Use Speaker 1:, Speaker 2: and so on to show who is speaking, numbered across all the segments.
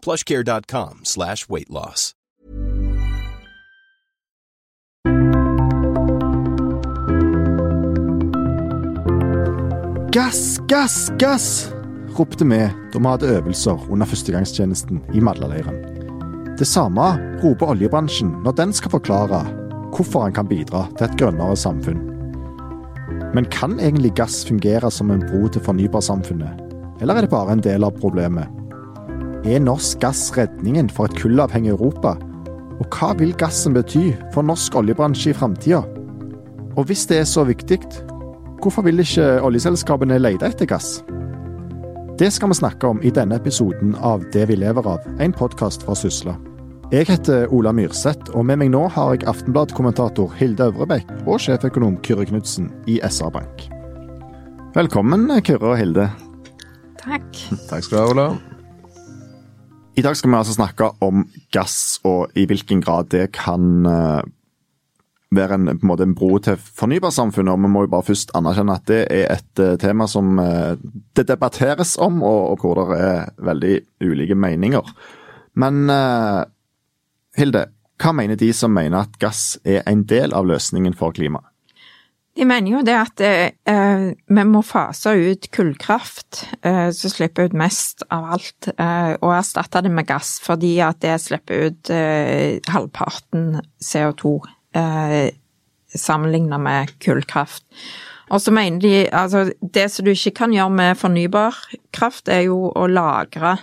Speaker 1: plushcare.com slash weight loss.
Speaker 2: Gass, gass, gass! ropte vi da vi hadde øvelser under førstegangstjenesten i Madlaleiren. Det samme roper oljebransjen når den skal forklare hvorfor han kan bidra til et grønnere samfunn. Men kan egentlig gass fungere som en bro til fornybarsamfunnet, eller er det bare en del av problemet? Er norsk gass redningen for et kullavhengig Europa? Og hva vil gassen bety for norsk oljebransje i framtida? Og hvis det er så viktig, hvorfor vil ikke oljeselskapene lete etter gass? Det skal vi snakke om i denne episoden av Det vi lever av, en podkast fra Sysla. Jeg heter Ola Myrseth, og med meg nå har jeg Aftenblad-kommentator Hilde Øvrebekk og sjeføkonom Kyrre Knutsen i SR Bank. Velkommen, Kyrre og Hilde.
Speaker 3: Takk.
Speaker 4: Takk skal du ha, Ola.
Speaker 2: I dag skal vi altså snakke om gass, og i hvilken grad det kan uh, være en, en, en, bro til fornybarsamfunnet. og Vi må jo bare først anerkjenne at det er et uh, tema som uh, det debatteres om, og, hvor det er veldig ulike meninger. Men Hilde, hva mener de som mener at gass er en del av løsningen for klimaet?
Speaker 3: De mener jo det at eh, vi må fase ut kullkraft, eh, som slipper ut mest av alt, eh, og erstatte det med gass, fordi at det slipper ut eh, halvparten CO2 eh, sammenlignet med kullkraft. Og så mener de altså det som du ikke kan gjøre med fornybar kraft, er jo å lagre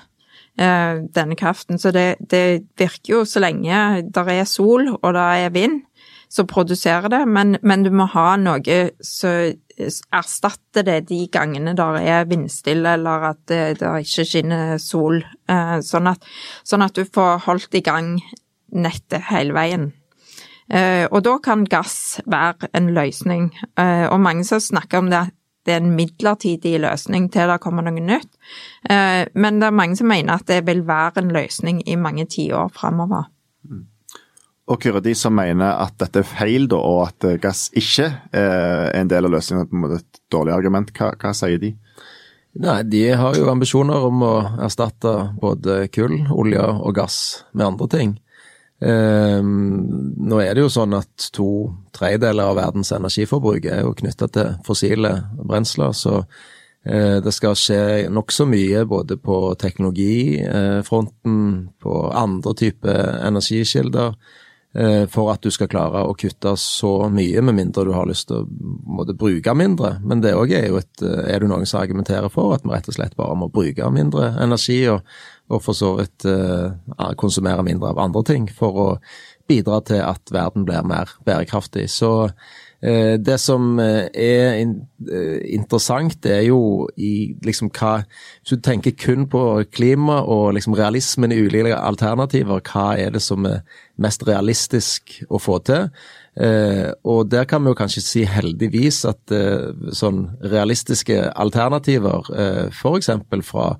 Speaker 3: eh, denne kraften. Så det, det virker jo så lenge det er sol og det er vind som produserer det, men, men du må ha noe som erstatter det de gangene der er vindstille eller at det, det ikke skinner sol, eh, sånn at, sånn at, du får holdt i gang nettet hele veien. Eh, og da kan gass være en løsning, eh, og mange som snakker om det det er en midlertidig løsning til det kommer noe nytt. Men det er mange som mener at det vil være en løsning i mange tiår framover.
Speaker 2: Og Kyrre, de som mener at dette er feil, da, og at eh, gass ikke er en del av løsningen, måte et dårlig argument, hva, hva sier de?
Speaker 4: Nei, De har jo ambisjoner om å erstatte både kull, olje og gass med andre ting. Um, nå er det jo sånn at to tredjedeler av verdens energiforbruk er jo knytta til fossile brensler, så uh, det skal skje nokså mye både på teknologifronten, på andre typer energikilder, eh, for at du skal klare å kutte så mye, med mindre du har lyst til å måtte bruke mindre. Men det òg er jo et Er det noen som argumenterer for at vi rett og slett bare må bruke mindre energi, og og for så vidt uh, konsumere mindre av andre ting for å bidra til at verden blir mer bærekraftig. Så eh, det som eh, er eh, interessant, er jo i liksom hva Hvis du tenker kun på klima og liksom realismen i ulike alternativer, hva er det som er mest realistisk å få til? Eh, og der kan vi jo kanskje si heldigvis at eh, sånn realistiske alternativer, eh, f.eks. fra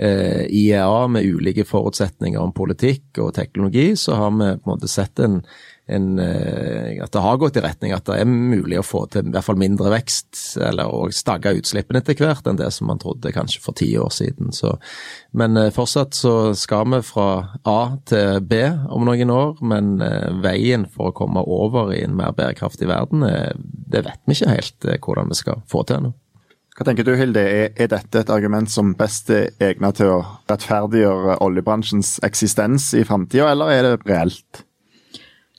Speaker 4: eh, IEA med ulike forutsetninger om politikk og teknologi, så har vi på en måte sett en, en, eh, at det har gått i retning at det er mulig å få til i hvert fall mindre vekst, eller å stagge utslippene etter hvert enn det som man trodde kanskje for ti år siden. Så, men eh, fortsatt så skal vi fra A til B om noen år, men eh, veien for å komme over i en mer bærekraftig verden, det vet vi ikke helt hvordan vi skal få til ennå.
Speaker 2: Hva tenker du, Hilde? Er, dette et argument som best er egnet til å rettferdiggjøre oljebransjens eksistens i framtida, eller er det reelt?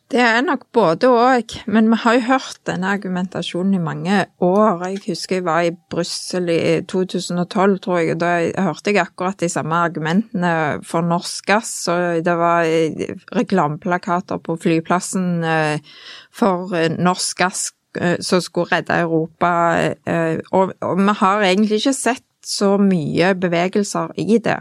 Speaker 3: Det er nok både òg, men vi har jo hørt denne argumentasjonen i mange år. Jeg husker jeg var i Brussel i 2012, tror jeg, og da hørte jeg akkurat de samme argumentene for norsk gass. Og det var reklameplakater på flyplassen eh, for eh, norsk gass Eh, som skulle redde Europa. Eh, og, og, vi har egentlig ikke sett så mye bevegelser i det.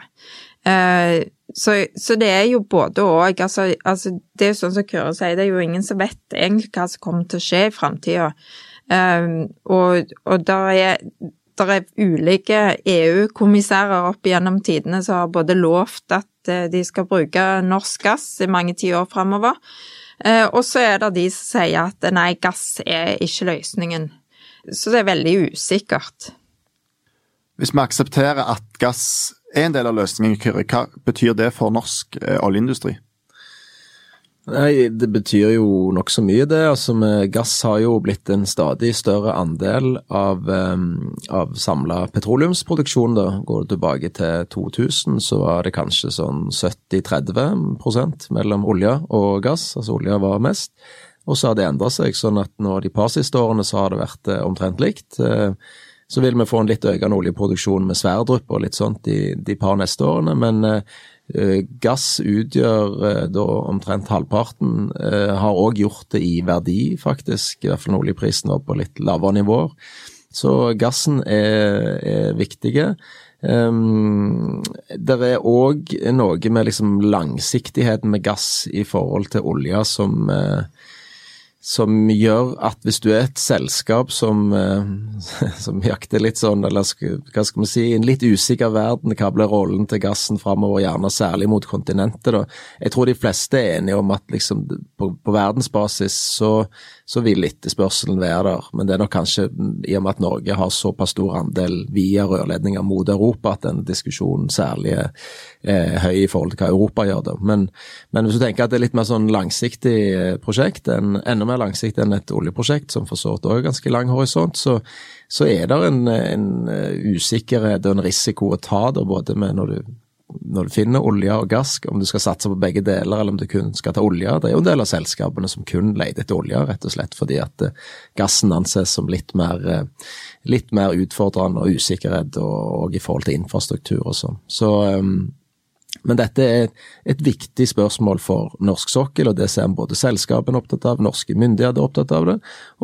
Speaker 3: Eh, så, så det er jo både og. Altså, altså, det er jo sånn som Køre sier, det er jo ingen som vet egentlig hva som kommer til å skje i framtida. Og, og der er der er ulike EU-kommissærer opp gjennom tidene som har både lovt at de skal bruke norsk gass i mange tiår framover, Eh, og så er det de som sier at nei, gass er ikke løsningen. Så det er veldig usikkert.
Speaker 2: Hvis vi aksepterer at gass er en del av løsningen, hva betyr det for norsk eh, oljeindustri?
Speaker 4: Nei, Det betyr jo nokså mye, det. Altså, Gass har jo blitt en stadig større andel av, um, av samla petroleumsproduksjon. da. Går du tilbake til 2000, så var det kanskje sånn 70-30% mellom olje og gass. Altså olja var mest. Og så har det endra seg, sånn at nå de par siste årene så har det vært eh, omtrent likt. Eh, så vil vi få en litt økende oljeproduksjon med Sverdrup og litt sånt de, de par neste årene, men eh, gass utgjør eh, da omtrent halvparten. Eh, har òg gjort det i verdi, faktisk, i hvert fall når oljeprisen var på litt lavere nivåer. Så gassen er, er viktige. Um, det er òg noe med liksom langsiktigheten med gass i forhold til olje som uh, som gjør at hvis du er et selskap som, eh, som jakter litt sånn, eller hva skal vi si, i en litt usikker verden, hva blir rollen til gassen framover, gjerne særlig mot kontinentet, da. Jeg tror de fleste er enige om at liksom på, på verdensbasis så, så vil etterspørselen være der, men det er nok kanskje i og med at Norge har såpass stor andel via rørledninger mot Europa, at den diskusjonen særlig er, eh, høy i forhold til hva Europa gjør. da. Men, men, hvis du tenker at det er litt mer sånn langsiktig eh, prosjekt, en, enda mer langsiktig enn et oljeprosjekt, som for så vidt òg ganske lang horisont, så, så er det en, en, eh, usikkerhet og en risiko å ta, da, både med når du når du finner olje og gass, om du skal satse på begge deler eller om du kun skal ta olje. Det er jo en del av selskapene som kun leter etter olje, rett og slett fordi at eh, gassen anses som litt mer, litt mer utfordrende og usikkerhet og, og, i forhold til infrastruktur og sånn. Så um, men dette er et viktig spørsmål for norsk sokkel, og det ser både selskapene opptatt av, norske myndigheter er opptatt av det,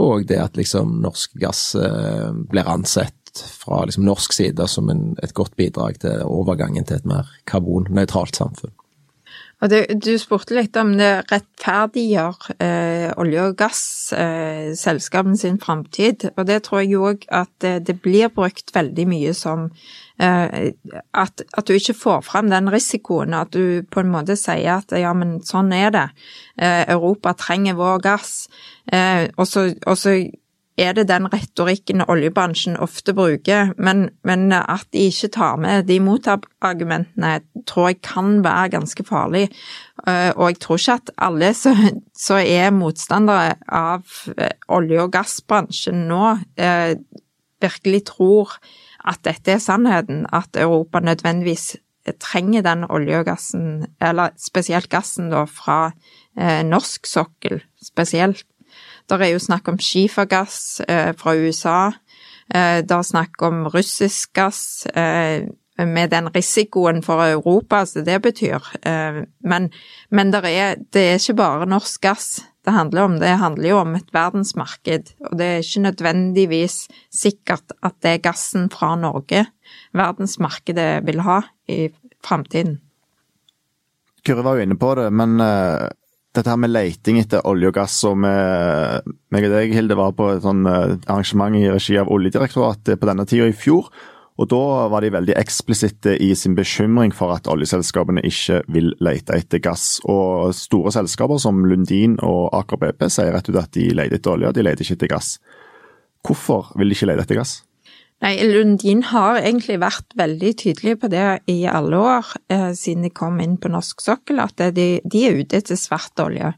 Speaker 4: og det at liksom norsk gass eh, blir ansett fra liksom norsk side som en, et godt bidrag til overgangen til et mer karbonnøytralt samfunn.
Speaker 3: Det, du spurte litt om det rettferdiggjør eh, olje- og gasselskapene eh, sin framtid, og det tror jeg òg at det, det, blir brukt veldig mye som eh, at, at, du ikke får fram den risikoen, at du på en måte sier at ja, men sånn er det. Eh, Europa trenger vår gass. Eh, og så er det den retorikken oljebransjen ofte bruker, men, men at de ikke tar med de motargumentene, tror jeg kan være ganske farlig. Eh, og jeg tror ikke at alle som er motstandere av eh, olje- og gassbransjen nå, eh, virkelig tror at dette er sannheten, at Europa nødvendigvis trenger den olje og gassen, eller spesielt gassen da, fra norsk sokkel spesielt. Det er jo snakk om skifergass eh, fra USA. Eh, det er snakk om russisk gass eh, med den risikoen for Europa som det betyr. Men, men det, er, det er ikke bare norsk gass det handler om. Det handler jo om et verdensmarked, og det er ikke nødvendigvis sikkert at det er gassen fra Norge verdensmarkedet vil ha i framtiden.
Speaker 2: Kyrre var jo inne på det, men dette her med leiting etter olje og gass, og med meg og deg, Hilde, var på et sånn eh, arrangement i regi av Oljedirektoratet på denne tida i fjor. Og Da var de veldig eksplisitte i sin bekymring for at oljeselskapene ikke vil lete etter gass. Og Store selskaper som Lundin og Aker BP sier rett ut at de leter etter olje, de leter ikke etter gass. Hvorfor vil de ikke lete etter gass?
Speaker 3: Nei, Lundin har egentlig vært veldig tydelige på det i alle år eh, siden de kom inn på norsk sokkel, at de, de er ute etter svart olje.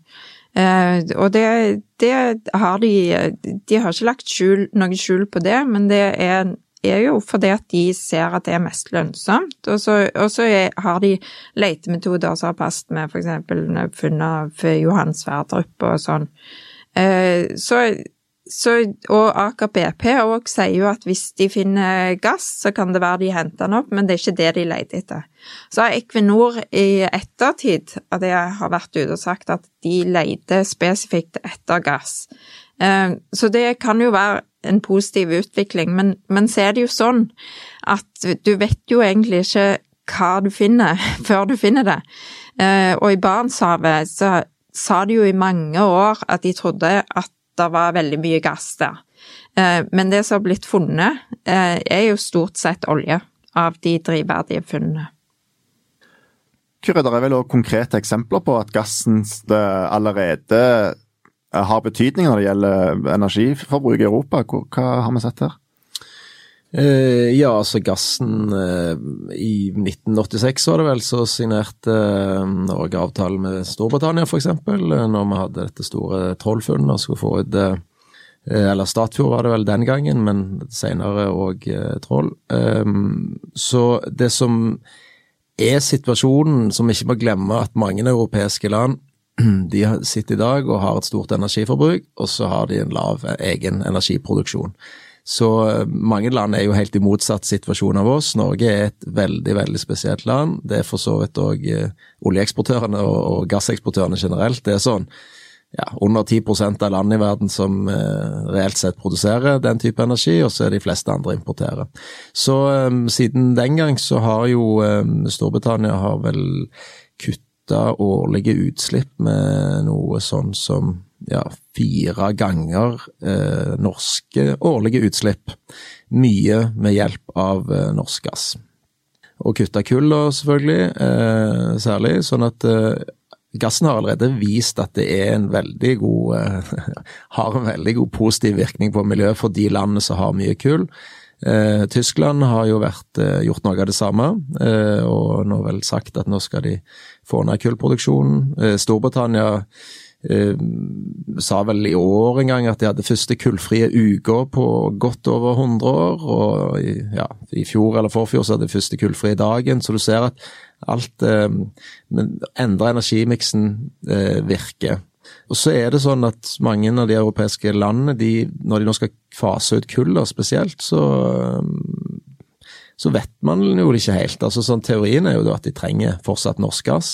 Speaker 3: Eh, og det, det, har de De har ikke lagt skjul, noe skjul på det, men det er, er, jo fordi at de ser at det er mest lønnsomt. Og så, og så er, har de letemetoder som har passet med f.eks. funnet for Johan Sverdrup og sånn. Eh, så så, og Aker BP òg sier jo at hvis de finner gass, så kan det være de henter den opp, men det er ikke det de leter etter. Så har Equinor i ettertid av det har vært ute og sagt at de leter spesifikt etter gass. Eh, så det kan jo være en positiv utvikling, men, men så er det jo sånn at du vet jo egentlig ikke hva du finner før du finner det. Eh, og i Barentshavet så sa de jo i mange år at de trodde at det var veldig mye gass der. Eh, men det som har blitt funnet, eh, er jo stort sett olje av de drivverdige funnene.
Speaker 2: Kyrre, det er vel også konkrete eksempler på at gassen allerede eh, har betydning når det gjelder energiforbruk i Europa. Hva har vi sett her?
Speaker 4: Eh, ja, altså gassen uh, I 1986 var det vel, så signerte uh, Norge avtale med Storbritannia f.eks. Når vi hadde dette store trollfunnet og skulle få ut Eller Statfjord var det vel den gangen, men senere òg Troll. Så det som er situasjonen, som vi ikke må glemme at mange europeiske land de sitter i dag og har et stort energiforbruk, og så har de en lav egen energiproduksjon. Så eh, mange land er jo helt i motsatt situasjon av oss. Norge er et veldig, veldig spesielt land. Det er for så vidt òg eh, oljeeksportørene og, og, gasseksportørene generelt. Det er sånn ja, under 10 av landene i verden som eh, reelt sett produserer den type energi, og så er de fleste andre importerer. Så eh, siden den gang så har jo eh, Storbritannia har vel kutta årlige utslipp med noe sånn som ja, fire ganger eh, norske årlige utslipp. Mye med hjelp av eh, norsk gass. Og kutta kull, selvfølgelig, eh, særlig. Sånn at eh, gassen har allerede vist at det er en veldig god eh, Har en veldig god positiv virkning på miljøet for de landene som har mye kull. Eh, Tyskland har jo vært, gjort noe av det samme, og nå vel sagt at nå skal de få ned kullproduksjonen. Storbritannia sa vel i år en gang at de hadde første kullfrie uka på godt over 100 år. Og i, ja, i fjor eller forfjor så hadde de første kullfrie dagen. Så du ser at alt eh, Endra energimiksen eh, virker. Og så er det sånn at mange av de europeiske landene, de, når de nå skal fase ut kull spesielt, så så vet man jo ikke helt. Altså sånn Teorien er jo at de trenger fortsatt norsk gass.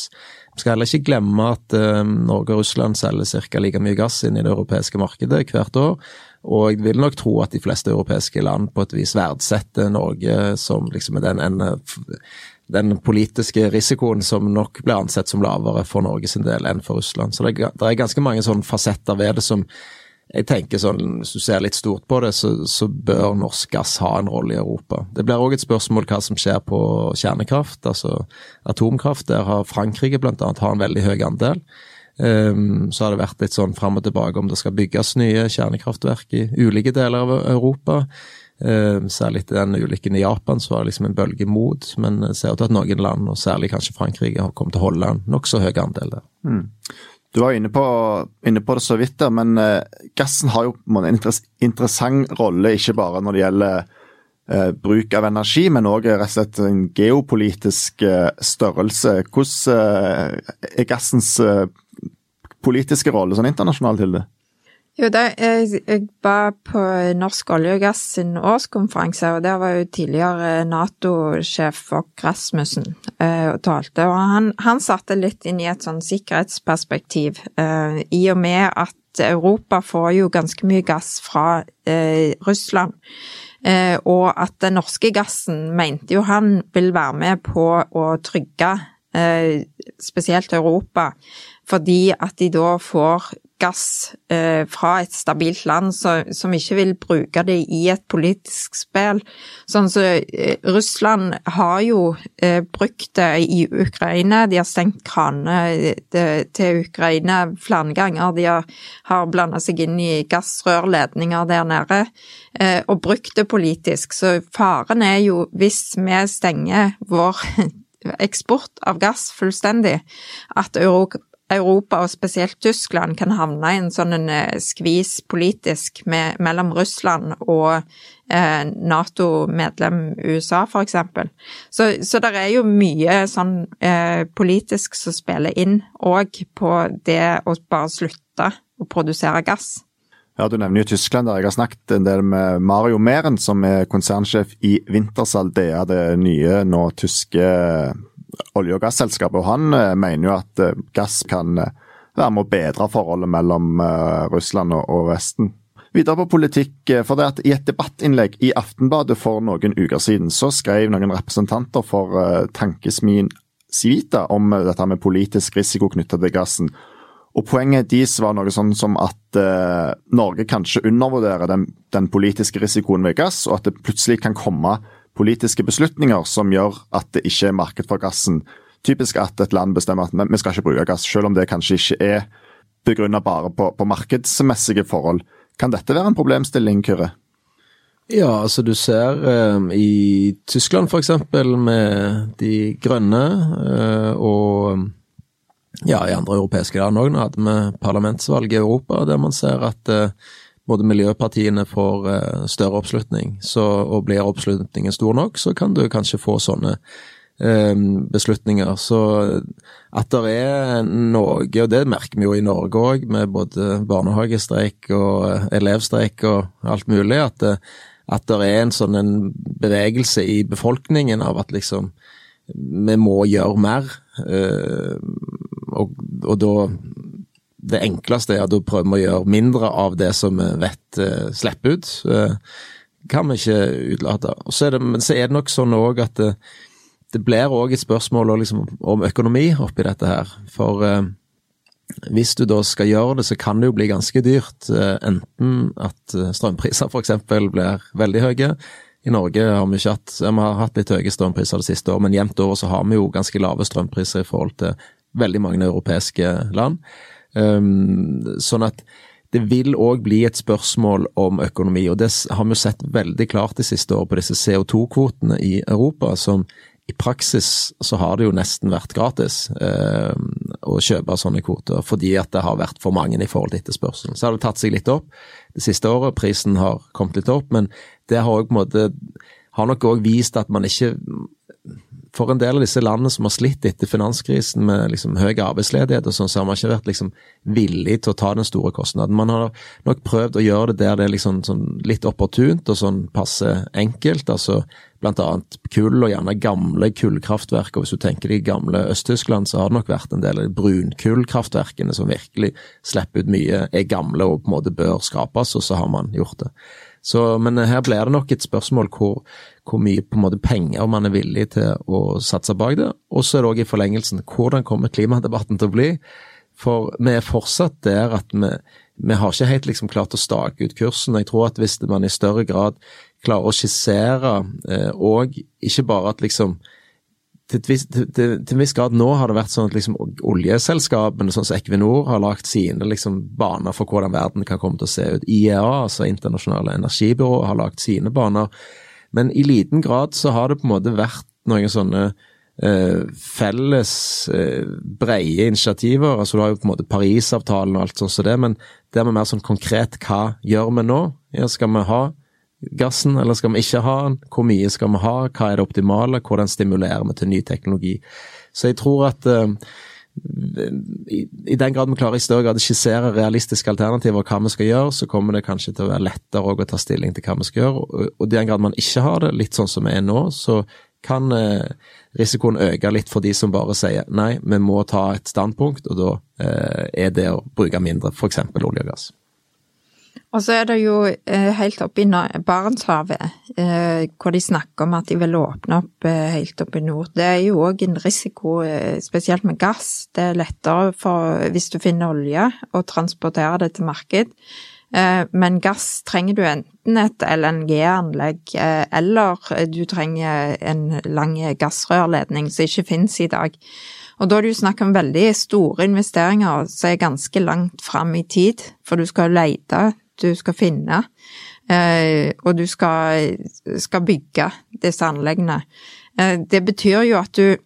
Speaker 4: Skal heller ikke glemme at uh, Norge og Russland selger ca. like mye gass inn i det europeiske markedet hvert år. Og jeg vil nok tro at de fleste europeiske land på et vis verdsetter Norge som liksom den, en, den politiske risikoen som nok blir ansett som lavere for Norge sin del enn for Russland. Så det, det er ganske mange sånne fasetter ved det som jeg tenker sånn, Hvis du ser litt stort på det, så, så bør norsk gass ha en rolle i Europa. Det blir òg et spørsmål hva som skjer på kjernekraft, altså atomkraft. Der har Frankrike bl.a. har en veldig høy andel. Um, så har det vært litt sånn fram og tilbake om det skal bygges nye kjernekraftverk i ulike deler av Europa. Um, særlig etter den ulykken i Japan så var det liksom en bølge mot, men det ser ut til at noen land, og særlig kanskje Frankrike, har kommet til å holde en nokså høy andel der. Mm.
Speaker 2: Du var inne på, inne på, det så vidt der, men uh, gassen har jo en interessant rolle, ikke bare når det gjelder uh, bruk av energi, men òg en geopolitisk uh, størrelse. Hvordan er gassens politiske rolle sånn internasjonalt, Hilde?
Speaker 3: Jo, det, jeg, jeg var på Norsk olje og gass sin årskonferanse, og der var jo tidligere Nato-sjef Fogh Rasmussen eh, og talte. Og han, han, satte litt inn i et sånn sikkerhetsperspektiv, eh, i og med at Europa får jo ganske mye gass fra eh, Russland. Eh, og at den norske gassen mente jo han vil være med på å trygge eh, spesielt Europa fordi at de da får gass eh, fra et stabilt land så, som ikke vil bruke det i et politisk spill. Sånn så eh, Russland har jo eh, brukt det i Ukraina. De har stengt kranene eh, til Ukraina flere ganger. De har, har blanda seg inn i gassrørledninger der nede eh, og brukt det politisk. Så faren er jo, hvis vi stenger vår eksport av gass fullstendig, at Europa Europa, og spesielt Tyskland, kan havne i en sånn eh, skvis politisk med, mellom Russland og eh, Nato-medlem USA, for eksempel. Så, så det er jo mye sånn eh, politisk som spiller inn òg på det å bare slutte å produsere gass.
Speaker 2: Ja, Du nevner jo Tyskland. der Jeg har snakket en del med Mario Meren, som er konsernsjef i Wintershall DA, det nye nå tyske olje- og gasselskapet. Og han eh, mener jo at eh, gass kan eh, være med å bedre forholdet mellom Russland og Vesten. Videre på politikk, for det at I et debattinnlegg i Aftenbadet for noen uker siden, så skrev noen representanter for tankesmien Civita om dette med politisk risiko knyttet til gassen. Og Poenget deres var noe sånn som at eh, Norge kanskje undervurderer den, den, politiske risikoen ved gass, og at det plutselig kan komme politiske beslutninger som gjør at det ikke er marked for gassen. Typisk at et land bestemmer at vi skal ikke bruke gass, selv om det kanskje ikke er begrunnet bare på, på markedsmessige forhold. Kan dette være en problemstilling, Kyrre?
Speaker 4: Ja, altså du ser eh, i Tyskland f.eks. med de grønne, eh, og ja, i andre europeiske land òg. Nå hadde vi parlamentsvalg i Europa der man ser at eh, både miljøpartiene får eh, større oppslutning. Så, og blir oppslutningen stor nok, så kan du kanskje få sånne eh, beslutninger. Så at det er noe, og det merker vi jo i Norge òg, med både barnehagestreik og eh, elevstreik og alt mulig, at det, at det er en sånn en bevegelse i befolkningen av at liksom vi må gjøre mer. Og, og da det enkleste er at da prøver vi å gjøre mindre av det som vi vet uh, slipper ut. Uh, kan vi ikke utelate. Men så er det nok sånn òg at det, det blir òg et spørsmål liksom, om økonomi oppi dette her. For uh, hvis du da skal gjøre det, så kan det jo bli ganske dyrt. enten at strømpriser f.eks. blir veldig høye. I Norge har vi ikke hatt, vi har hatt litt høye strømpriser det siste året, men jevnt over så har vi jo ganske lave strømpriser i forhold til veldig mange europeiske land. Um, sånn at det vil òg bli et spørsmål om økonomi, og det har vi jo sett veldig klart de siste årene på disse CO2-kvotene i Europa, som i praksis så har det jo nesten vært gratis eh, å kjøpe sånne kvoter, fordi at det har vært for mange i forhold til etterspørselen. Så har det tatt seg litt opp det siste året, prisen har kommet litt opp, men det har, også, måte, har nok òg vist at man ikke for en del av disse landene som har slitt etter finanskrisen med liksom høy arbeidsledighet og sånn, så har man ikke vært liksom villig til å ta den store kostnaden. Man har nok prøvd å gjøre det der det er liksom sånn litt opportunt og sånn passe enkelt. altså Blant annet kull, og gjerne gamle kullkraftverk. og Hvis du tenker deg gamle Øst-Tyskland, så har det nok vært en del av brunkullkraftverkene som virkelig slipper ut mye, er gamle og på en måte bør skrapes, og så har man gjort det. Så, men her blir det nok et spørsmål hvor hvor mye på en måte penger man er villig til å satse bak det. Og så er det òg i forlengelsen hvordan kommer klimadebatten til å bli? For vi er fortsatt der at vi, vi har ikke helt liksom klart å stake ut kursen. Jeg tror at hvis man i større grad klarer å skissere, eh, og ikke bare at liksom til, en viss grad nå har det vært sånn at liksom, oljeselskapene, sånn som Equinor, har lagt sine liksom, baner for hvordan verden kan komme til å se ut. IEA, altså internasjonale energibyrå, har lagt sine baner. Men i liten grad så har det på en måte vært noen sånne eh, felles eh, breie initiativer. altså Du har jo på en måte Parisavtalen og alt sånt som så det, men det er mer sånn konkret hva gjør vi nå? Ja, skal vi ha gassen, eller skal vi ikke ha den? Hvor mye skal vi ha? Hva er det optimale? Hvordan stimulerer vi til ny teknologi? Så jeg tror at uh, i, i, den grad vi klarer i større grad å skissere realistiske alternativer hva vi skal gjøre, så kommer det kanskje til å være lettere å ta stilling til hva vi skal gjøre. Og, og i den grad man ikke har det, litt sånn som vi er nå, så kan eh, risikoen øke litt for de som bare sier nei, vi må ta et standpunkt, og da eh, er det å bruke mindre f.eks. olje og gass.
Speaker 3: Og så er det jo eh, helt oppe i Barentshavet, eh, hvor de snakker om at de vil åpne opp eh, helt oppe i nord. Det er jo òg en risiko, spesielt med gass. Det er lettere for, hvis du finner olje, å transportere det til marked. Men gass trenger du enten et LNG-anlegg, eller du trenger en lang gassrørledning som ikke finnes i dag. Og da er det jo snakk om veldig store investeringer som er ganske langt fram i tid, for du skal lete du skal finne, eh, og du skal, skal bygge disse anleggene. Eh, det betyr jo at du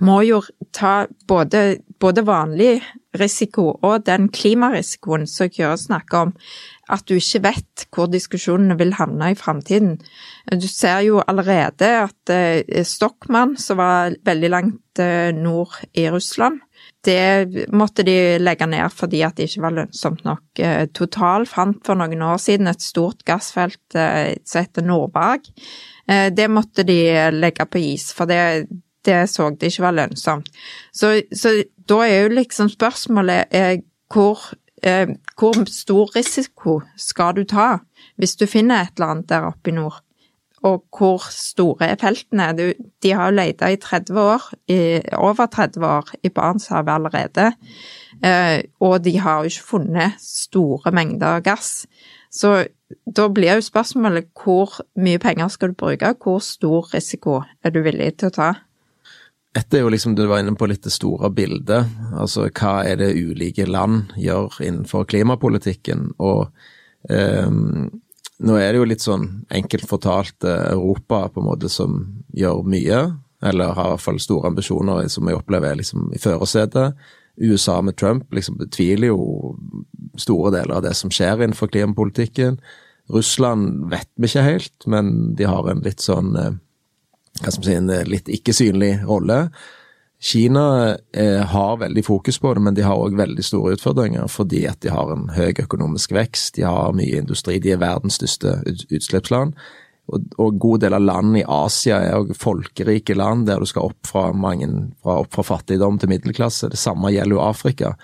Speaker 3: må jo ta både, både vanlig risiko og den klimarisikoen som Kjøre snakker om, at du ikke vet hvor diskusjonene vil havne i framtiden. Du ser jo allerede at Stokman, Stockmann, som var veldig langt nord i Russland, det måtte de legge ned fordi at det ikke var lønnsomt nok. Eh, Total fant for noen år siden et stort gassfelt eh, som heter Nordberg. Eh, det måtte de legge på is, for det, det så de ikke var lønnsomt. Så, så, da er jo liksom spørsmålet hvor, hvor stor risiko skal du ta hvis du finner et eller annet der oppe i nord? og hvor store er feltene? De har jo leita i 30 år, i, over 30 år i Barentshavet allerede, eh, og de har jo ikke funnet store mengder gass. Så da blir jo spørsmålet hvor mye penger skal du bruke, hvor stor risiko er du villig til å ta?
Speaker 4: Dette er jo liksom, Du var inne på litt det store bildet. Altså hva er det ulike land gjør innenfor klimapolitikken? Og eh, nå er det jo litt sånn enkelt fortalt eh, Europa på en måte som gjør mye, eller har i hvert fall store ambisjoner som jeg opplever liksom i førersetet. USA med Trump liksom betviler jo store deler av det som skjer innenfor klimapolitikken. Russland vet vi ikke helt, men de har en litt sånn eh, hva skal si, en litt ikke synlig rolle. Kina eh, har veldig fokus på det, men de har òg veldig store utfordringer fordi at de har en høy økonomisk vekst, de har mye industri, de er verdens største utslippsland. Og en god del av landene i Asia er òg folkerike land der du skal opp fra, mange, fra, opp fra fattigdom til middelklasse. Det samme gjelder jo Afrika.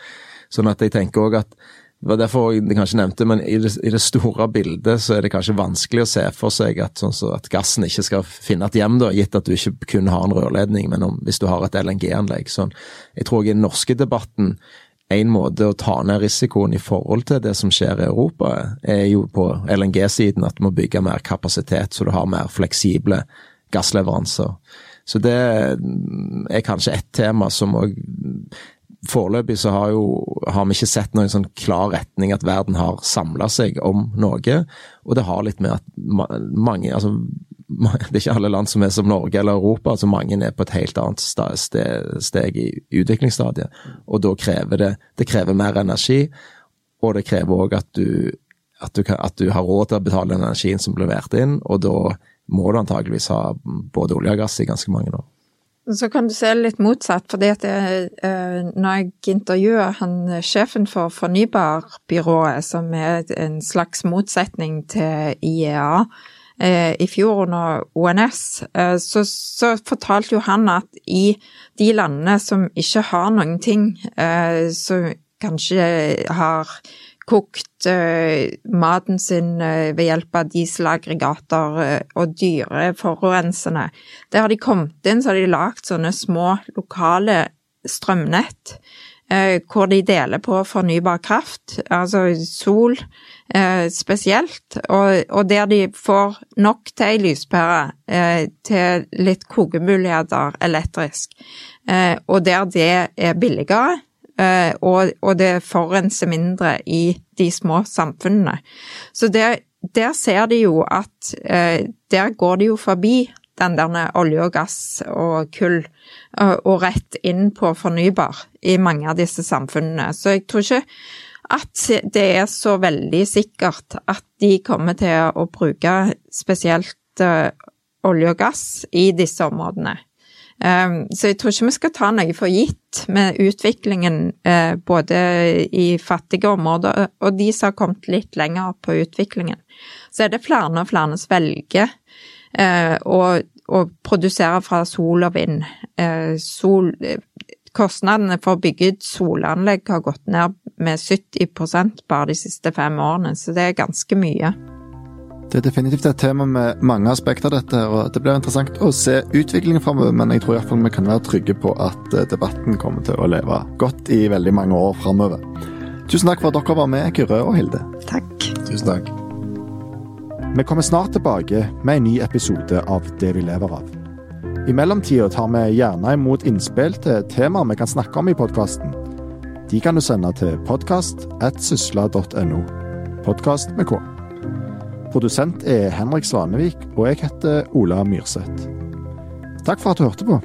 Speaker 4: Sånn at jeg tenker òg at det var derfor jeg kanskje nevnte, men i det, i det, store bildet så er det kanskje vanskelig å se for seg at, sånn så at gassen ikke skal finne et hjem, da, gitt at du ikke kun har en rørledning, men om, hvis du har et LNG-anlegg. Sånn. Jeg tror i den norske debatten en måte å ta ned risikoen i forhold til det som skjer i Europa, er jo på LNG-siden at du må bygge mer kapasitet, så du har mer fleksible gassleveranser. Så det er kanskje ett tema som òg foreløpig så har, jo, har vi ikke sett noen sånn klar retning at verden har samla seg om noe. Og det har litt med at mange altså, Det er ikke alle land som er som Norge eller Europa. altså Mange er på et helt annet steg, steg i utviklingsstadiet. Og da krever det det krever mer energi, og det krever òg at, at, at, du har råd til å betale den energien som blir levert inn, og da må du antageligvis ha både olje og gass i ganske mange år.
Speaker 3: Så kan du se litt motsatt, fordi at jeg, eh, når jeg intervjuer han sjefen for fornybarbyrået, som er en slags motsetning til IEA, eh, i fjor under ONS, eh, så, så, fortalte jo han at i de landene som ikke har noen ting, som kanskje har kokt uh, maten sin uh, ved hjelp av dieselaggregater uh, og dyre forurensende. Der har de kommet inn, så har de lagd sånne små lokale strømnett eh, hvor de deler på fornybar kraft, altså sol eh, spesielt, og, og, der de får nok til ei lyspære eh, til litt kokemuligheter elektrisk, eh, og der det er billigere. Eh, og, og, det forurenser mindre i de små samfunnene. Så der, der ser de jo at eh, der går de jo forbi den der olje og gass og kull, og rett inn på fornybar i mange av disse samfunnene. Så jeg tror ikke at det er så veldig sikkert at de kommer til å bruke spesielt uh, olje og gass i disse områdene. Um, så jeg tror ikke vi skal ta noe for gitt med utviklingen uh, både i fattige områder og de som har kommet litt lenger opp på utviklingen. Så er det flere og flere som velger å, og, og produsere fra sol og vind. Eh, sol, kostnadene for å bygge ut solanlegg har gått ned med 70% bare de siste fem årene, så det er ganske mye.
Speaker 2: Det er definitivt et tema med mange aspekter dette, og det blir interessant å se utviklingen framover. Men jeg tror iallfall vi kan være trygge på at eh, debatten kommer til å leve godt i veldig mange år framover. Tusen takk for at dere var med, Kyrre og Hilde.
Speaker 3: Takk.
Speaker 4: Tusen takk.
Speaker 2: Vi kommer snart tilbake med en ny episode av Det vi lever av. I mellomtida tar vi gjerne imot innspill til temaer vi kan snakke om i podkasten. De kan du sende til podkast.sysla.no. Podkast med K. Produsent er Henrik Svanevik, og jeg heter Ola Myrseth. Takk for at du hørte på.